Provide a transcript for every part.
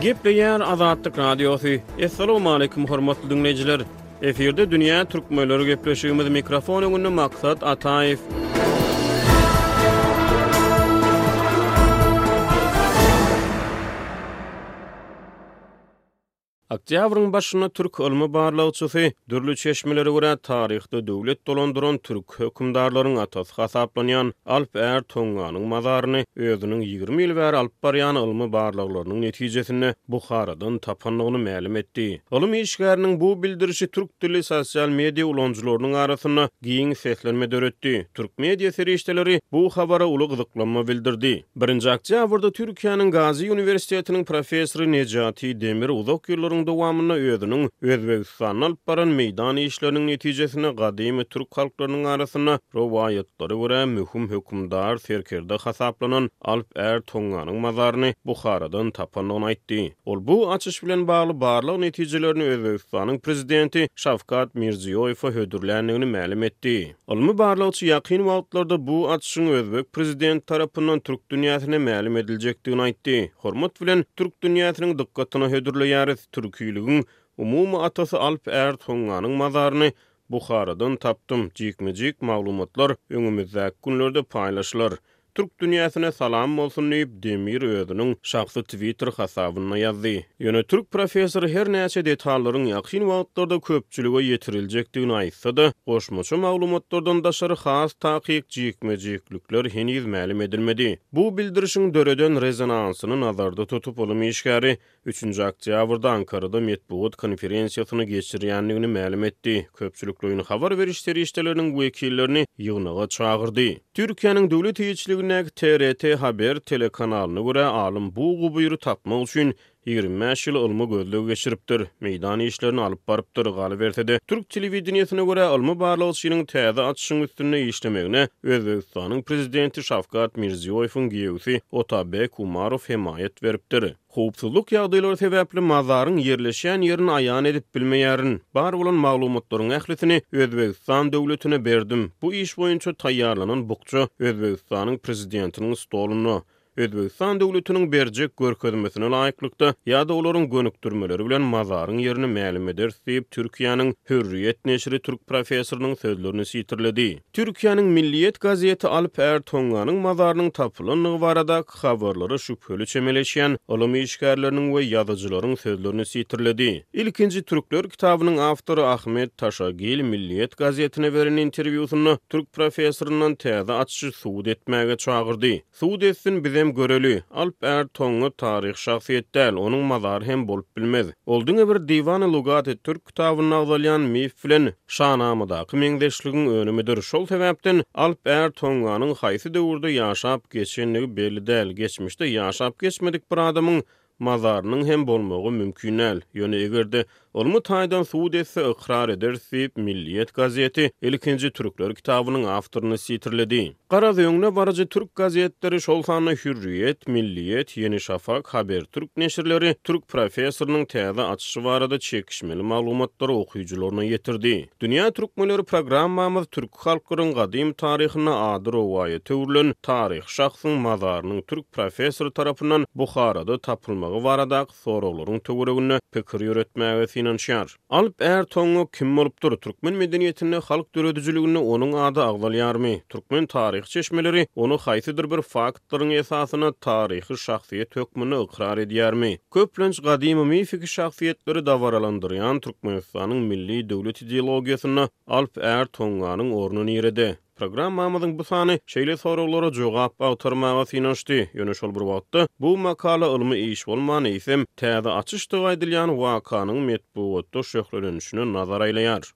Gepleýär Azatlyk Radiosy. Assalamualaikum hormatly dinleýjiler. Efirde dünýä türkmenleri gepleşigimiz mikrofon öňünde maksat Ataýew. Oktýabryň başynda türk ylmy-barlagçysy, dürli çeşmelere görä, taryhda döwlet dolandyran türk hökümdarlaryň atasy hasaplanýan Alp är Tonganyň mazaryny özüniň ýigrimi ýyl bäri alyp barýan ylmy-barlaglarynyň netijesinde Buharadan tapandygyny mälim etdi. Ylym işgäriniň bu bildirişi türk dilli sosial media ulanyjylarynyň arasynda giň seslenme döretdi. Türk media serişdeleri bu habara uly gyzyklanma bildirdi. Birinji oktýabrda Türkiýäniň Gazi uniwersitetiniň professory Nejati Demir uzak ýyllaryň dowamynda özüniň Özbegistanda alyp baran meýdan işleriniň netijesinde gadymy türk halklarynyň arasynda rowaýatlara görä möhüm hökümdar, serkerde hasaplanan Alp är Tonganyň mazaryny Buharadan tapandygyny aýtdy. Ol bu açyş bilen bagly barlag netijelerini Özbegistanyň prezidenti Şawkat Mirziýoýewe hödürländigini mälim etdi. Ylmy barlagçy ýakyn wagtlarda bu açyşyň özbek prezidenti tarapyndan türk dünýäsine mälim ediljekdigini aýtdy. Hormat bilen, türk dünýäsiniň dykgatyna hödürleýäris, türkiligiň umumy atasy Alp Ärd Honganyň mazaryny Buharadan tapdym, jikme-jik maglumatlar öňümizdäki günlerde paýlaşylar. Türk dünýäsine salam bolsun diýip, Demir özüniň şahsy Twitter hasabynda ýazdy. Ýöne türk professory her näçe detallaryň ýakyn wagtlarda köpçülige ýetiriljekdigini aýtsa-da, goşmaça maglumatlardan daşary has takyk jikme-jiklikler heniz mälim edilmedi. Bu bildirişiň döreden rezonansyny nazarda tutup, ylym işgäri Üçünji oktýabrda Ankarada metbugat konferensiýasyny geçirýändigini mälim etdi, köpçülikleýin habar beriş serişdeleriniň wekillerini ýygnaga çagyrdy. Türkiýäniň döwlet eýeçiligindäki TRT Haber telekanalyna görä, alym bu gubyry tapmak üçin ýigrimi bäş ýyl ylmy gözleg geçiripdir, meýdan işlerini alyp barypdyr, galyberse-de, türk telewideniýesine görä, ylmy barlagçynyň täze açyşyň üstünde işlemegine Özbegistanyň prezidenti Şawkat Mirziýoýewiň giýewisi Otabek Umarow hemaýat beripdir. Howpsuzlyk ýagdaýlary sebäpli mazaryň ýerleşýän ýerini aýan edip bilmeýärin. Bar bolan maglumatlaryň ählisini Özbegistan döwletine berdim. Bu iş boýunça taýýarlanan bukja Özbegistanyň Prezidentiniň stolunda. Özbegistan döwletiniň berjek görkezmesine laýyklykda ýa-da olaryň gönükdirmeleri bilen mazaryň ýerini mälim ederis diýip, Türkiýäniň Hürriýet neşiri türk professorynyň sözlerini sitirledi. Türkiýäniň Milliyet gazeti Alp Ärtonganyň mazarynyň tapylandygy barada, haýyşlyk habarlara şübheli çemeleşýän ylym işgärleriniň we ýazyjylaryň sözlerini sitirledi. Ilkinji türkler kitabynyň awtory Ahmet Taşagil Milliýet gazetine beren interwýusynda türk professoryndan täze açyşy subut etmäge çagyrdy. Subut etsin, bizem göreli. Alp Är Toňňat taryhy şahsyýet däl, onuň mazary hem bolup bilmez. Ol diňe bir Diwany lugat-i-türk, kitabynda agzalýan mif bilen Şanamadaky meňzeşligiň önümidir. Şol sebäpden Alp är Tonganyň haýsy döwürde ýaşap geçendigi belli däl, geçmişde ýaşap geçmedik bir adamyň mazarynyň hem bolmagy mümkin däl. Ýöne eger-de ylmy taýdan subut etse ykrar ederis diýip, Milliýet gazeti ilkinji türkler kitabynyň awtoryny sitirledi. Garaz, öňüne baryjy türk gazetleri, şol sanda Hürriýet, Milliýet, Ýeni Şafak, Habertürk neşirleri türk professorynyň täze açyşy barada çekişmeli maglumatlary okyjylaryna ýetirdi. Dünýä türkmenleri programmamyz türki halklaryň gadym taryhynda ady rowaýata öwrülen taryhy şahsyň mazarynyň türk professory tarapyndan Buharada tapylmagy baradaky soraglaryň töwereginde pikir ýöretmäge synanyşýar. Alp är Tongo kim bolupdyr? Türkmen medeniýetinde, halk döredijiliginde onuň ady agzalýarmy? Türkmen taryhy çeşmeleri ony haýsydyr bir faktlaryň esasynda taryhy şahsyýet hökmünde ykrar edýärmi? Köplenç gadymy mifiki şahsyýetleri dabaralandyrýan Türkmenistanyň milli döwlet ideologiýasynda Alp är Tonganyň orny nirede? Programmamyzyň bu sany şeýle soraglara jogap agtarmaga synanyşdy, ýöne şol bir wagtda bu makala ylmy iş bolman, eýsem, täze açyşdygy aýdylýan wakanyň metbugatda şöhlelenişine nazar aýlaýar.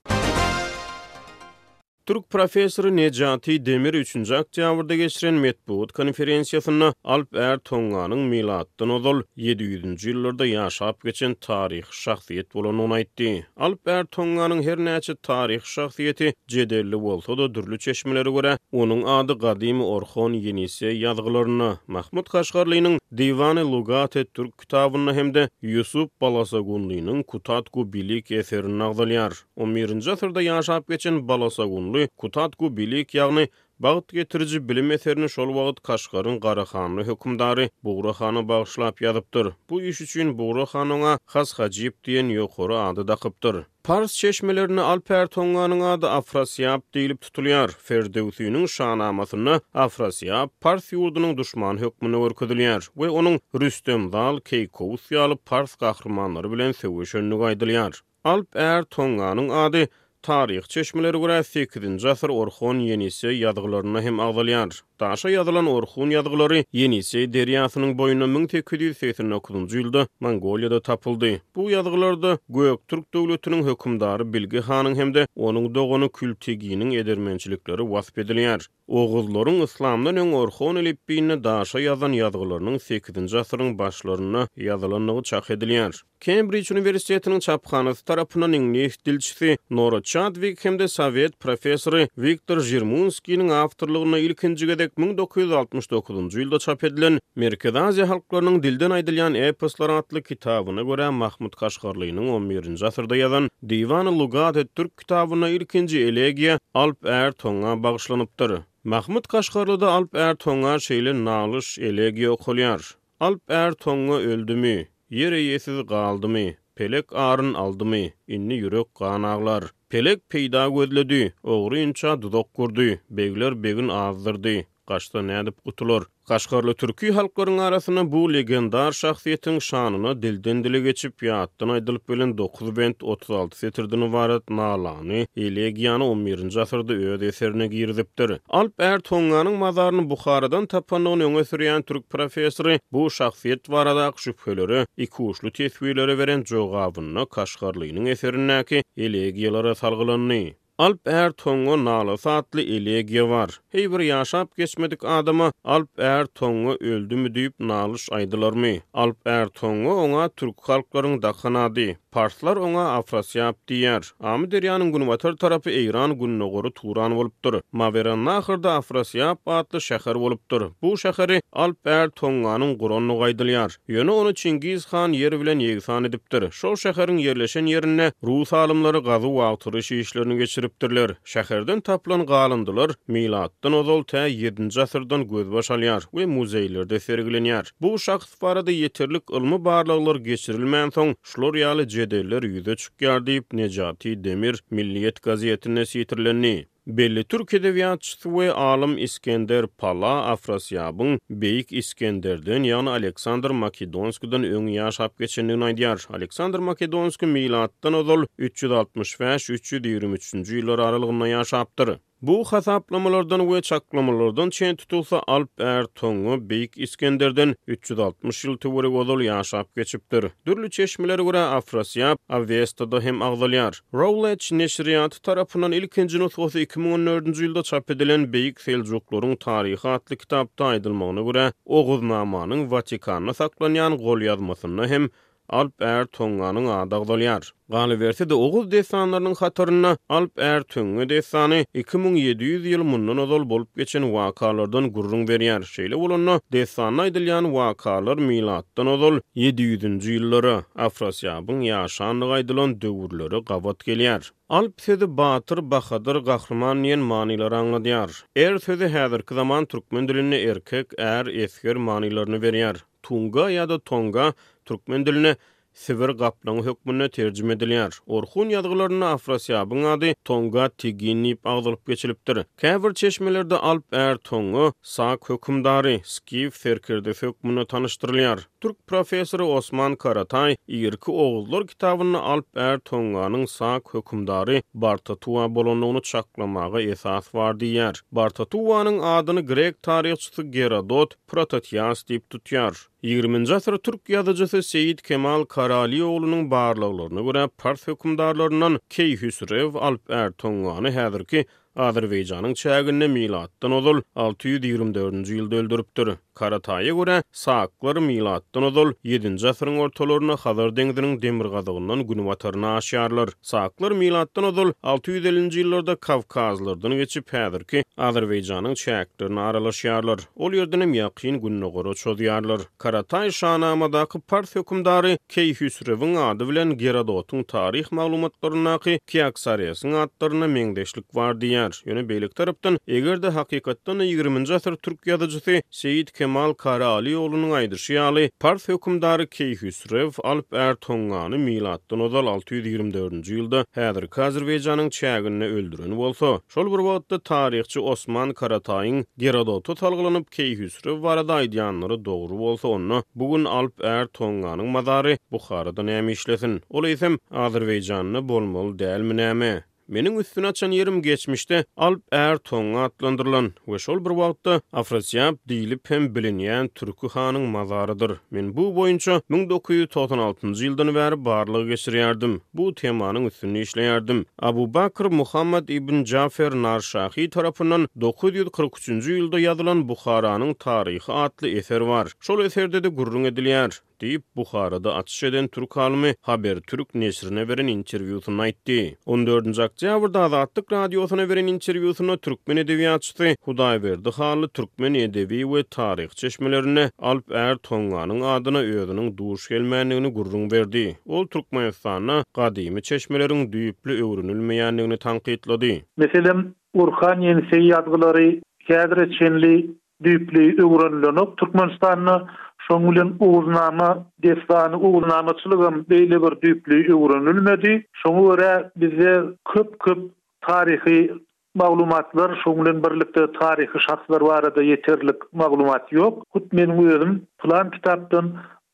Türk professory Nejati Demir üçünji oktýabrda geçiren metbugat konferensiýasynda Alp Är Tonganyň milatdan ozal ýedi ýüzünji ýyllarda ýaşap geçen taryhy şahsyýet bolandygyny aýtdy. Alp Är Tonganyň her näçe taryhy şahsyýeti Jedelli bolsa-da, dürli çeşmelere görä, onuň ady gadymy Orhon Ýeniseý ýazgylarynda, Mahmut Kaşgarlynyň Diwany lugat et-Türk kitabynda hem-de Ýusup Balasagunlynyň Kutatgu-Bilik eserinde agzalýar. On birinji asyrda ýaşap geçen Balasagunly Kutatgu-Bilik, ýagny Bagt getiriji bilim eserini şol wagt Kaşgaryň Garahanly hökümdary Bugra hana bagyşlap ýazypdyr. Bu iş üçin Bugra han oňa Has Hajyp diýen ýokary ady dakypdyr. Pars çeşmelerinde Alp Är Toňňanyň ady Afrasyýap diýlip tutulýar. Ferdöwsiniň Şanamasynda Afrasyýap pars ýurdunyň duşmany hökmünde görkezilýär we onuň Rüstemzal, Keýkowus ýaly pars gahrymanlary bilen söweşendigi aýdylýar. Alp Är Tonganyň ady, taryhy çeşmelere görä, sekizinji asyr Orhon Ýeniseý ýazgylarynda hem agzalýar. Daşa ýazylan Orhun ýazgylary Ýeniseý derýasynyň boýunda müň sekiz ýüz segsen dokuzynjy ýylda Mongoliýada tapyldy. Bu ýazgylarda Göktürk döwletiniň hökümdary Bilgi hanyň hem-de onuň dogany Kültiginiň edermençilikleri wasp edilýär. Oguzlaryň yslamdan öň Orhon elipbiýinde daşa ýazan ýazgylarynyň sekizinji asyryň başlarynda ýazylandygy çak edilýär. Kembrij uniwersitetiniň çaphanasy tarapyndan iňlis dilçisi Nora Çadwik hem-de sowet professory Wiktor Žirmunskiniň awtorlygynda ilkinji gezek müň dokuz ýüz altmyş dokuzynjy ýylda çap edilen Merkezi Aziýa halklarynyň dilden aýdylýan eposlary atly kitabyna görä Mahmut Kaşgarlynyň on birinji asyrda ýazan Diwan-y Lugat-et-Türk kitabynda ilkinji elegiýa Alp är Toňňa bagyşlanypdyr. Mahmyt Kaşgarlyda Alp är Toňňa şeýle nalyş, elegiýa okalýar, Alp är Toňňa öldümi? Ýer eýesiz galdymy? Pelek aryn aldymy? Indi ýürek gan aglar. Pelek peýda gözledi, Ogrynça duzak gurdy, Begler begin azdyrdy, Gaçsa nädip gutular? Kaşgarly türki halklaryň arasynda bu legendar şahsyýetiň şanyna dilden-dile geçip, ýatdan aýdylyp gelen dokuz bent, otuz alty setirden ybarat nalany, elegiýany on birinji asyrda öz eserine girizipdir. Alp Är Tonganyň mazaryny Buharadan tapandygyny öňe sürýän türk professory bu şahsyýet baradaky şübhelere ikuçly teswirlere beren jogabynda kaşgarlynyň eserindäki elegiýalara salgylandy. Alp är toňňa nalasy atly elegiýa bar. Heý bir ýaşap geçmedik adama Alp är toňňa öldümi diýip nalyş aýdylarmy? Alp är toňňa oňa türki halklaryň dakan ady. Parslar oňa Afrasyýap diýýär. Amyderýanyň günbatar tarapy Eýran gündogary Turan bolupdyr. Mawerennahyrda Afrasyýap atly şäher bolupdyr. Bu şäheri Alp är toňňanyň gurandygy aýdylýar. Ýöne ony Çingiz han ýer bilen ýegsan edipdir. Şol şäheriň ýerleşen ýerinde rus alymlary gazuw-agtaryş işlerini geçiripdirler. Şäherden tapylan galyndylar milatdan ozal tä ýedinji asyrdan gözbaş alýar we muzeýlerde sergilenýär. Bu şahs barada ýeterlik ylmy barlaglar geçirilmänsoň, şular ýaly jedeller ýüze çykýar diýip, Nejati Demir Milliýet gazetinde sitirlendi. Belli türk edebiýatçysy we alym Isgender Pala Afrasýabyň Beýik Isgenderden, ýagny Aleksandr Makedonskiden öň ýaşap geçendigini aýdýar. Aleksandr Makedonskiý milatdan ozal üç ýüz altmyş bäş, üç ýüz ýigrimi üçünji ýyllar aralygynda ýaşapdyr. Bu hasaplamalardan we çaklamalardan çen tutulsa, Alp Är Tonga Beýik Isgenderden üç ýüz altmyş ýyl töweregi ozal ýaşap geçipdir. Dürli çeşmelere görä Afrasýap Awestada hem agzalýar. Routledge neşirýaty tarapyndan ilkinji nusgasy iki müň on dördünji ýylda çap edilen Beýik Seljuklaryň taryhy atly kitapda aýdylmagyna görä, Oguznamanyň Watikanda saklanýan golýazmasynda hem Alp är Tonganyň ady agzalýar. Galyberse-de, Oguz dessanlarynyň hatarynda Alp är Töňňe dessany iki müň ýedi ýüz ýyl mundan ozal bolup geçen wakalardan gürrüň berýär. Şeýle bolanda, dessanda aýdylýan wakalar milatdan ozal ýedi ýüzünji ýyllara, Afrasýabyň ýaşandygy aýdylan döwürlere gabat gelýär. Alp sözi batyr, bahadyr, gahryman diýen manylary aňladýar. Er sözi häzirki zaman türkmen dilinde erkek, är, esger manylaryny berýär. Tunga ýa-da Tonga türkmen diline Sibir gaplaňy hökmünde terjime edilýär. Orhun ýazgylarynda Afrasýabyň ady Tonga Tigin diýip agzalyp geçilipdir. Käbir çeşmelerde alp är Tonga, sak hökümdary, skif serkerdesi hökmünde tanyşdyrylýar. Türk professory Osman Karataý Irki oguzlar kitabynda Alp är Tonganyň sak hökümdary Bartatuwa bolandygyny çaklamaga esas bar diýýär. Bartatuwanyň adyny grek taryhçysy Gerodot Prototias diýip tutýar. Ýigriminji asyr türk ýazyjysy Seýit Kemal Karalyoglunyň barlaglaryna görä, pars hökümdarlaryndan Keýhüsrew Alp är Tongany häzirki Azerbaýjanyň çäginde milatdan ozal alty ýüz ýigrimi dördünji ýylda öldüripdir. Karataýa görä, saklar milatdan ozal ýedinji asyryň ortalarynda Hazar deňziniň demirgazygyndan günbataryna aşýarlar. Saklar milatdan ozal alty ýüz ellinji ýyllarda Kawkazlardan geçip, häzirki Azerbaýjanyň çäklerine aralaşýarlar. Ol ýerdenem ýakyn gündogara çozýarlar. Karataý Şanamadaky pars hökümdary Keýhüsrewiň ady bilen Gerodotyň taryh maglumatlaryndaky Kiaksaresiň atlarynda meňzeşlik bar diýýär. Ýöne beýleki tarapdan, eger-de hakykatdan-da ýigriminji asyr türk ýazyjysy Seýit Kemal Karaalioglunyň aýdyşy ýaly, pars hökümdary Keýhüs. Trew Alp Är Tongany milatdan ozal alty ýüz ýigrimi dördünji ýylda häzirki Azerbaýjanyň çäginde öldüren bolsa, şol bir wagtda taryhçy Osman Karataýyň Gerodota salgylanyp Keýhüsrew barada aýdýanlary dogry bolsa, onda bu gün Alp Är Tonganyň mazary Buharada näme işlesin? Ol eýsem, Azerbaýjanda bolmaly dälmi näme? Meniň üstüni açan ýerim geçmişde Alp Är Toňňa atlandyrylan we şol bir wagtda Afrasýap diýlip hem bilinýän türki hanyň mazarydyr. Men bu boýunça müň dokuz ýüz togsan altynjy ýyldan bäri barlag geçirýärdim, bu temanyň üstünde işleýärdim. Abu Bakr Muhammad ibn Jafer Narşahy tarapyndan dokuz ýüz kyrk üçünji ýylda ýazylan Buharanyň taryhy atly eser bar. Şol eserde-de gürrüň edilýär. Diýip, Buharada açyş eden türk alymy Haber Türk neşrine beren interwýusynda aýtdy. On dördünji oktýabrda Azatlyk Radiosyna beren interwýusynda türkmen edebiýatçysy Hudaýberdi Hally türkmen edebi we taryhy çeşmelerinde Alp Är Tonganyň adyna özüniň duş gelmändigini gürrüň berdi. Ol Türkmenistanda gadymy çeşmeleriň düýpli öwrenilmeýändigini tankytlady. Meselem, Orhan Ýeňse ýazgylary häzire çenli düýpli öwrenilenok Türkmenistanda. Şonuň bilen Oguznama dessany, Oguznamaçylygam beýle bir düýpli öwrenilmedi. Şoňa görä bizde köp-köp taryhy maglumatlar, şonuň bilen birlikde taryhy şahslar barada ýeterlik maglumat ýok. Hut meniň özüm pylan kitapdan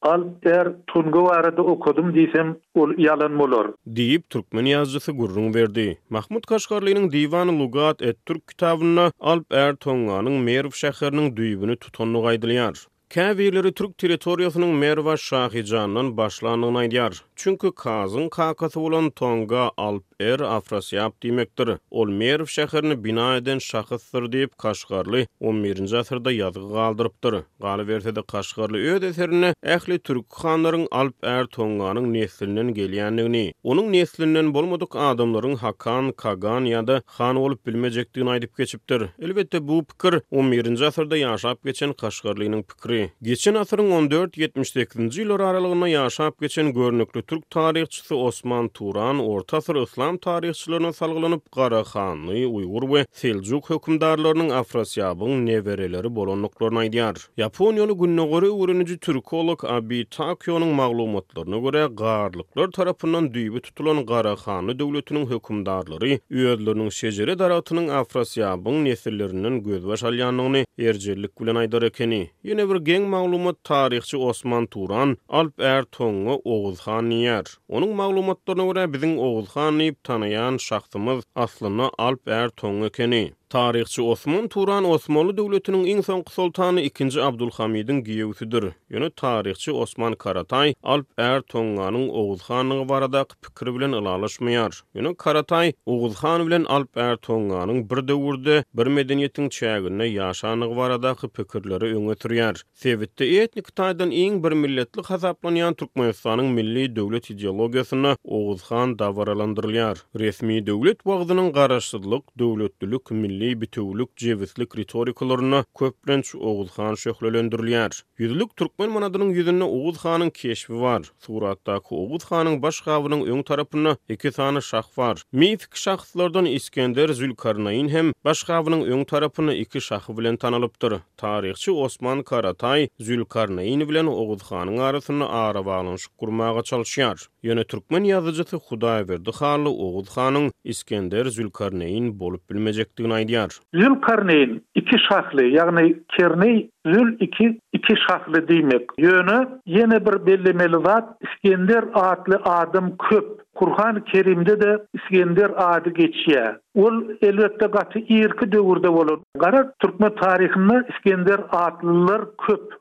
Galp är Tunga barada okadym diýsem, ol ýalan bolar. Diýip, türkmen ýazyjysy gürrüň berdi. Mahmut Kaşgarlynyň Diwan-y lugat et-Türk kitabynda Alp är Tonganyň Merw şäheriniň düýbüni tutandygy aýdylýar. Käbirleri türk territoriýasynyň Merw-a Şahyjandan başlandygyny aýdýar. Çünki Kazyň kakasy bolan Tonga Alp. Er Afrasyýap diýmekdir. Ol Merw şäherini bina eden şahysdyr diýip, Kaşgarly on birinji asyrda ýazgy galdyrypdyr. Galyberse-de, Kaşgarly öz eserinde ähli türki hanlaryň Alp är Tonganyň neslinden gelýändigini, onuň neslinden bolmadyk adamlaryň hakan, kagan ýa-da han bolup bilmejekdigini aýdyp geçipdir. Elbetde, bu pikir on birinji asyrda ýaşap geçen Kaşgarlynyň. Pikri, Geçen asyryň on dört, ýetmiş sekizinji ýyllar aralygynda ýaşap geçen görnükli türk taryhçysy Osman Turan orta asyr yslam taryhçylaryna salgylanyp Garahanly, Uýgur we Seljuk hökümdarlarynyň Afrasýabyň nebereleri bolandyklaryny aýdýar. Ýaponiýaly gündogar öwreniji türkolog Abi Takionyň maglumatlaryna görä, garlyklar tarapyndan düýbi tutulan Garahanly döwletiniň hökümdarlary özleriniň şejere daragtynyň Afrasýabyň nesillerinden gözbaş alýandygyny erjellik bilen aýdar ekeni. Ýene bir geň maglumat taryhçy Osman Turan Alp är Toňňa Oguz han diýýär. Onuň maglumatlaryna görä biziň Oguz han diýip tanaýan şahsymyz aslynda Alp är Toňňa ekeni. Taryhçy Osman Turan Osmanly döwletiniň iň soňky soltany ikinji Abdulhamydyň giýewsidir. Ýöne taryhçy Osman Karataý Alp Är Tonganyň Oguz hanlygy baradaky pikiri bilen ylalaşmaýar. Ýöne Karataý Oguz han bilen Alp Är Tonganyň bir döwürde, bir medeniýetiň çäginde ýaşandygy baradaky pikirleri öňe sürýär. Sebitde etnik taýdan iň bir milletli hasaplanýan Türkmenistanyň milli döwlet ideologiýasynda Oguz han dabaralandyrylýar. Resmi döwlet wagzynyň Garaşsyzlyk, döwletlilik, milli bitewülik, jebislik ritorikalarynda köplenç Oguz han şöhlelendirilýär. Ýüzlük türkmen manadynyň ýüzünde Oguz hanyň keşbi bar. Suratdaky Oguz hanyň baş gabynyň öň tarapynda iki sany şah bar. Mifik şahslardan Isgender Zülkarnaýyn hem baş gabynyň öň tarapynda iki şahy bilen tanalypdyr. Taryhçy Osman Karataý Zülkarneýn bilen Oguz hanyň arasynda arabaglanyşyk gurmaga çalyşýar. Ýöne türkmen ýazyjysy Hudaýberdi Hally Oguz hanyň Iskender Zülkarneýn bolup bilmejekdigini aýdýar. Zülkarneýn iki şahly, ýagny Kerneý Zül iki, iki şahly diýmek. Ýöne ýene bir bellemeli zat, Iskender atly adam köp. Kurhan-Kerimde-de Iskender ady geçýär. Ol, elbetde, gaty irki döwürde bolan. Gara türkmen taryhynda Isgender atlylar köp.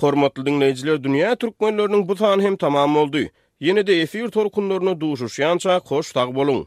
Hormatly diňleýjiler, dünýä türkmenleriniň bu sany hem tamam boldy. Ýene-de efir tolkunlarynda duşuşýançak, hoş sag boluň!